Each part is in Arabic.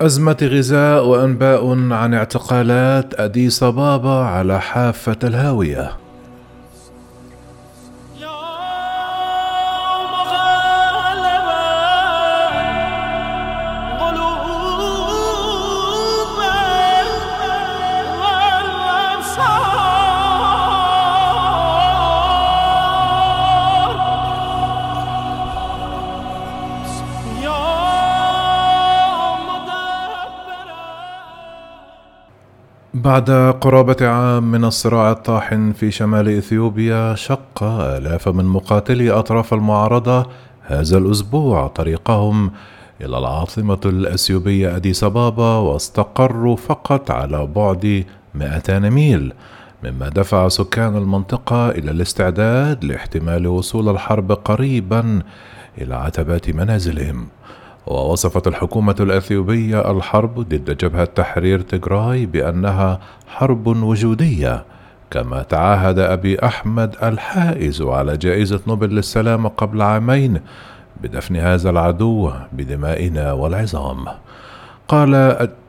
أزمة غذاء وأنباء عن اعتقالات أديس أبابا على حافة الهاوية. بعد قرابة عام من الصراع الطاحن في شمال إثيوبيا شق آلاف من مقاتلي أطراف المعارضة هذا الأسبوع طريقهم إلى العاصمة الأثيوبية أديس أبابا واستقروا فقط على بعد 200 ميل مما دفع سكان المنطقة إلى الاستعداد لاحتمال وصول الحرب قريبا إلى عتبات منازلهم. ووصفت الحكومة الأثيوبية الحرب ضد جبهة تحرير تيغراي بأنها حرب وجودية كما تعهد أبي أحمد الحائز على جائزة نوبل للسلام قبل عامين بدفن هذا العدو بدمائنا والعظام. قال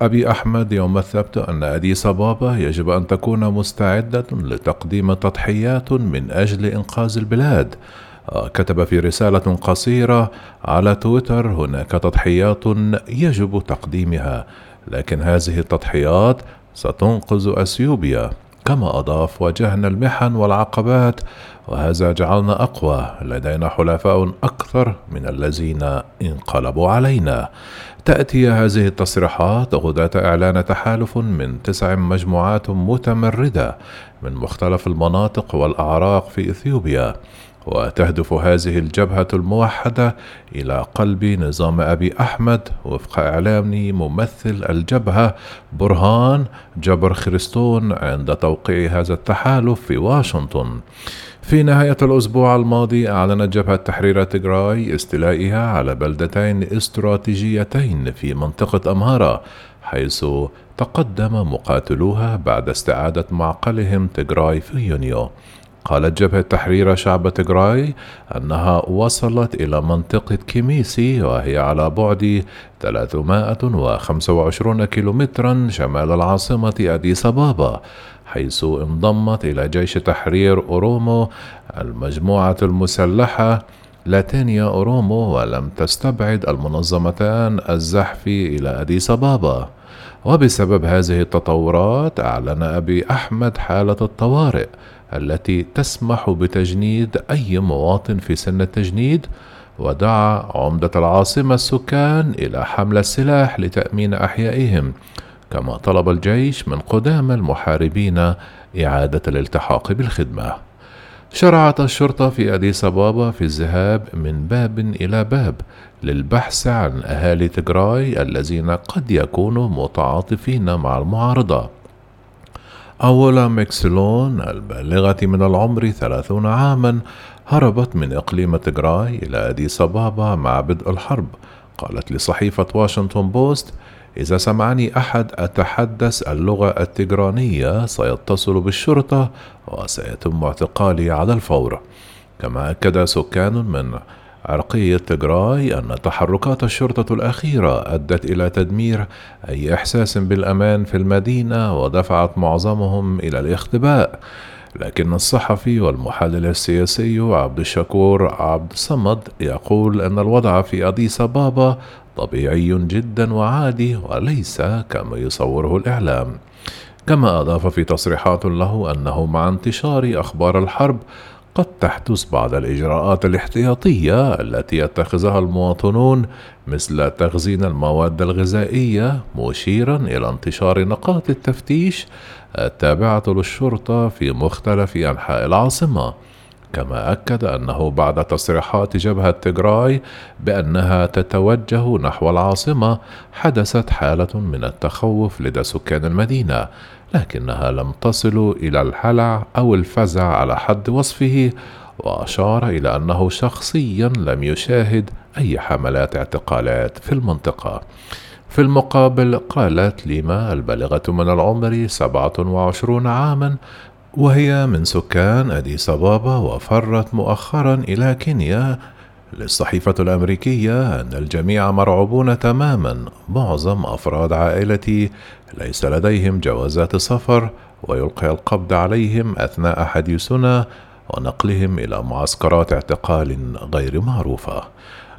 أبي أحمد يوم السبت أن أديس أبابا يجب أن تكون مستعدة لتقديم تضحيات من أجل إنقاذ البلاد كتب في رسالة قصيرة على تويتر هناك تضحيات يجب تقديمها لكن هذه التضحيات ستنقذ أثيوبيا. كما أضاف واجهنا المحن والعقبات وهذا جعلنا أقوى لدينا حلفاء أكثر من الذين انقلبوا علينا. تأتي هذه التصريحات غداة إعلان تحالف من تسع مجموعات متمردة من مختلف المناطق والأعراق في إثيوبيا. وتهدف هذه الجبهة الموحدة إلى قلب نظام أبي أحمد وفق إعلام ممثل الجبهة برهان جبر خريستون عند توقيع هذا التحالف في واشنطن. في نهاية الأسبوع الماضي أعلنت جبهة تحرير تيغراي استيلائها على بلدتين استراتيجيتين في منطقة أمهارا حيث تقدم مقاتلوها بعد استعادة معقلهم تيغراي في يونيو. قالت جبهة تحرير شعب تجراي أنها وصلت إلى منطقة كيميسي وهي على بعد 325 كيلومترا شمال العاصمة أديس أبابا حيث انضمت إلى جيش تحرير أورومو المجموعة المسلحة لإثنية أورومو ولم تستبعد المنظمتان الزحف إلى أديس أبابا. وبسبب هذه التطورات أعلن أبي أحمد حالة الطوارئ التي تسمح بتجنيد أي مواطن في سن التجنيد ودعا عمدة العاصمة السكان إلى حمل السلاح لتأمين أحيائهم كما طلب الجيش من قدام المحاربين إعادة الالتحاق بالخدمة. شرعت الشرطة في أديس أبابا في الذهاب من باب إلى باب للبحث عن أهالي تجراي الذين قد يكونوا متعاطفين مع المعارضة. أولا ميكسلون البالغة من العمر ثلاثون عاما هربت من إقليم تجراي إلى أديس أبابا مع بدء الحرب. قالت لصحيفة واشنطن بوست إذا سمعني أحد أتحدث اللغة التجرينية سيتصل بالشرطة وسيتم اعتقالي على الفور. كما أكد سكان من عرقية تجراي أن تحركات الشرطة الأخيرة أدت إلى تدمير أي إحساس بالأمان في المدينة ودفعت معظمهم إلى الاختباء. لكن الصحفي والمحلل السياسي عبد الشكور عبد الصمد يقول أن الوضع في أديس أبابا طبيعي جدا وعادي وليس كما يصوره الإعلام. كما أضاف في تصريحات له أنه مع انتشار أخبار الحرب قد تحدث بعض الإجراءات الاحتياطية التي يتخذها المواطنون مثل تخزين المواد الغذائية مشيرا إلى انتشار نقاط التفتيش التابعة للشرطة في مختلف أنحاء العاصمة. كما أكد أنه بعد تصريحات جبهة تجراي بأنها تتوجه نحو العاصمة حدثت حالة من التخوف لدى سكان المدينة لكنها لم تصل إلى الهلع أو الفزع على حد وصفه وأشار إلى أنه شخصيا لم يشاهد أي حملات اعتقالات في المنطقة. في المقابل قالت ليما البالغة من العمر 27 عاما وهي من سكان أديس أبابا وفرت مؤخرا إلى كينيا للصحيفة الأمريكية أن الجميع مرعوبون تماما. معظم أفراد عائلتي ليس لديهم جوازات سفر ويلقي القبض عليهم أثناء حديثنا ونقلهم إلى معسكرات اعتقال غير معروفة.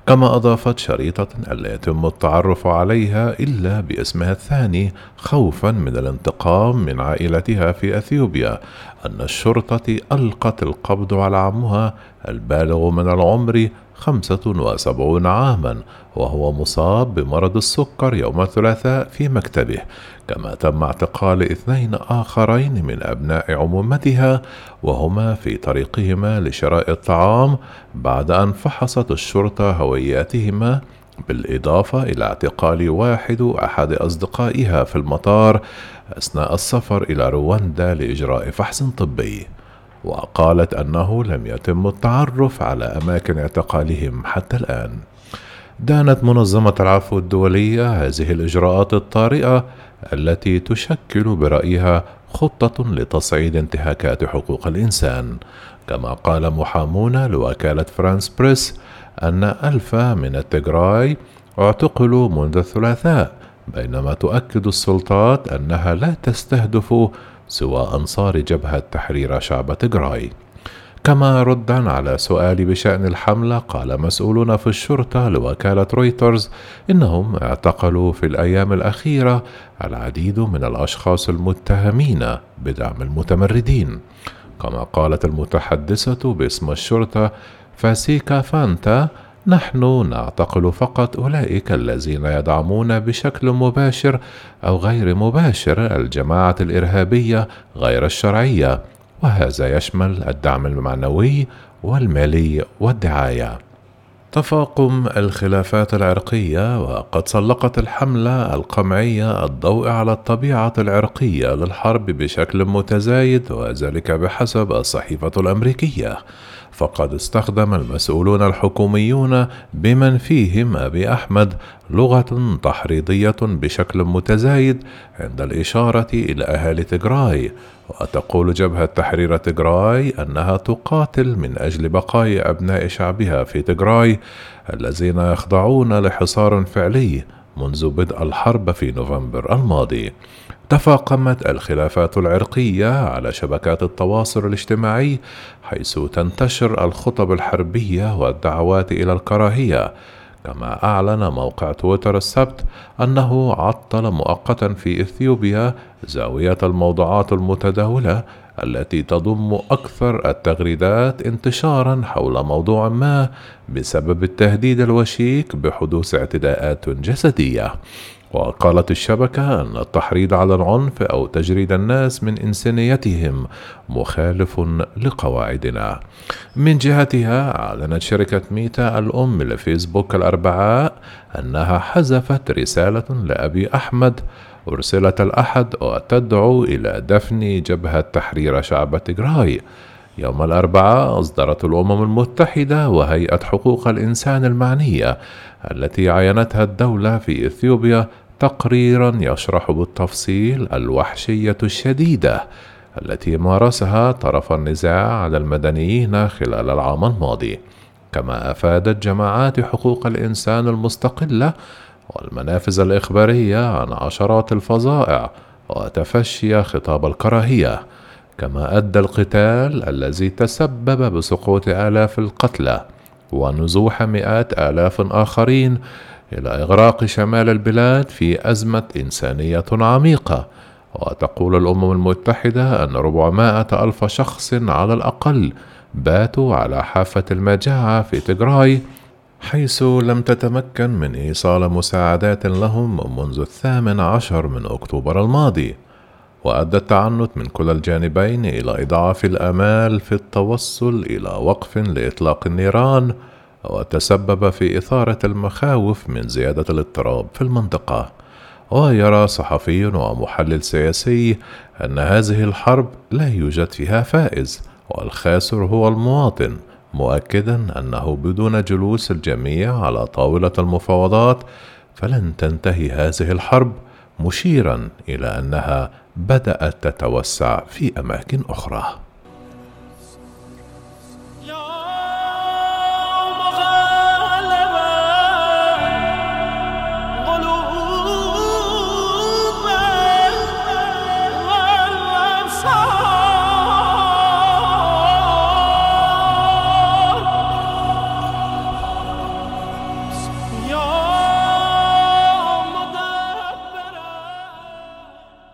كما أضافت شريطة ألا يتم التعرف عليها إلا باسمها الثاني خوفا من الانتقام من عائلتها في أثيوبيا أن الشرطة ألقت القبض على عمها البالغ من العمر خمسة وسبعون عاما وهو مصاب بمرض السكر يوم الثلاثاء في مكتبه. كما تم اعتقال اثنين آخرين من أبناء عمومتها وهما في طريقهما لشراء الطعام بعد أن فحصت الشرطة هوياتهما بالإضافة إلى اعتقال واحد أحد أصدقائها في المطار أثناء السفر إلى رواندا لإجراء فحص طبي. وقالت أنه لم يتم التعرف على أماكن اعتقالهم حتى الآن. دانت منظمة العفو الدولية هذه الإجراءات الطارئة التي تشكل برأيها خطة لتصعيد انتهاكات حقوق الإنسان. كما قال محامون لوكالة فرانس بريس أن ألف من التجراي اعتقلوا منذ الثلاثاء بينما تؤكد السلطات أنها لا تستهدف سوى أنصار جبهة تحرير شعب تجراي. كما ردا على سؤال بشأن الحملة قال مسؤولون في الشرطة لوكالة رويترز إنهم اعتقلوا في الأيام الأخيرة العديد من الأشخاص المتهمين بدعم المتمردين. كما قالت المتحدثة باسم الشرطة فاسيكا فانتا نحن نعتقل فقط أولئك الذين يدعمون بشكل مباشر أو غير مباشر الجماعة الإرهابية غير الشرعية وهذا يشمل الدعم المعنوي والمالي والدعاية. تفاقم الخلافات العرقية وقد سلقت الحملة القمعية الضوء على الطبيعة العرقية للحرب بشكل متزايد وذلك بحسب الصحيفة الأمريكية. فقد استخدم المسؤولون الحكوميون بمن فيهم أبي أحمد لغة تحريضية بشكل متزايد عند الإشارة إلى أهالي تجراي وتقول جبهة تحرير تجراي أنها تقاتل من أجل بقاء أبناء شعبها في تجراي الذين يخضعون لحصار فعلي منذ بدء الحرب في نوفمبر الماضي. تفاقمت الخلافات العرقية على شبكات التواصل الاجتماعي حيث تنتشر الخطب الحربية والدعوات إلى الكراهية كما أعلن موقع تويتر السبت أنه عطل مؤقتا في إثيوبيا زاوية الموضوعات المتداولة التي تضم أكثر التغريدات انتشارا حول موضوع ما بسبب التهديد الوشيك بحدوث اعتداءات جسدية. وقالت الشبكة أن التحريض على العنف أو تجريد الناس من إنسانيتهم مخالف لقواعدنا. من جهتها أعلنت شركة ميتا الأم لفيسبوك الأربعاء أنها حذفت رسالة لأبي أحمد أرسلت الأحد وتدعو إلى دفن جبهة تحرير شعب تجراي يوم الأربعاء أصدرت الأمم المتحدة وهيئة حقوق الإنسان المعنية التي عينتها الدولة في إثيوبيا تقريرا يشرح بالتفصيل الوحشية الشديدة التي مارسها طرف النزاع على المدنيين خلال العام الماضي. كما أفادت جماعات حقوق الإنسان المستقلة والمنافذ الإخبارية عن عشرات الفظائع وتفشي خطاب الكراهية. كما أدى القتال الذي تسبب بسقوط آلاف القتلى ونزوح مئات آلاف آخرين إلى إغراق شمال البلاد في أزمة إنسانية عميقة وتقول الأمم المتحدة أن ربعمائة ألف شخص على الأقل باتوا على حافة المجاعة في تجراي حيث لم تتمكن من إيصال مساعدات لهم منذ الثامن عشر من أكتوبر الماضي. وأدى التعنت من كلا الجانبين إلى إضعاف الأمال في التوصل إلى وقف لإطلاق النيران وتسبب في إثارة المخاوف من زيادة الاضطراب في المنطقة. ويرى صحفي ومحلل سياسي أن هذه الحرب لا يوجد فيها فائز والخاسر هو المواطن مؤكدا أنه بدون جلوس الجميع على طاولة المفاوضات فلن تنتهي هذه الحرب مشيرا إلى أنها بدأت تتوسع في أماكن أخرى.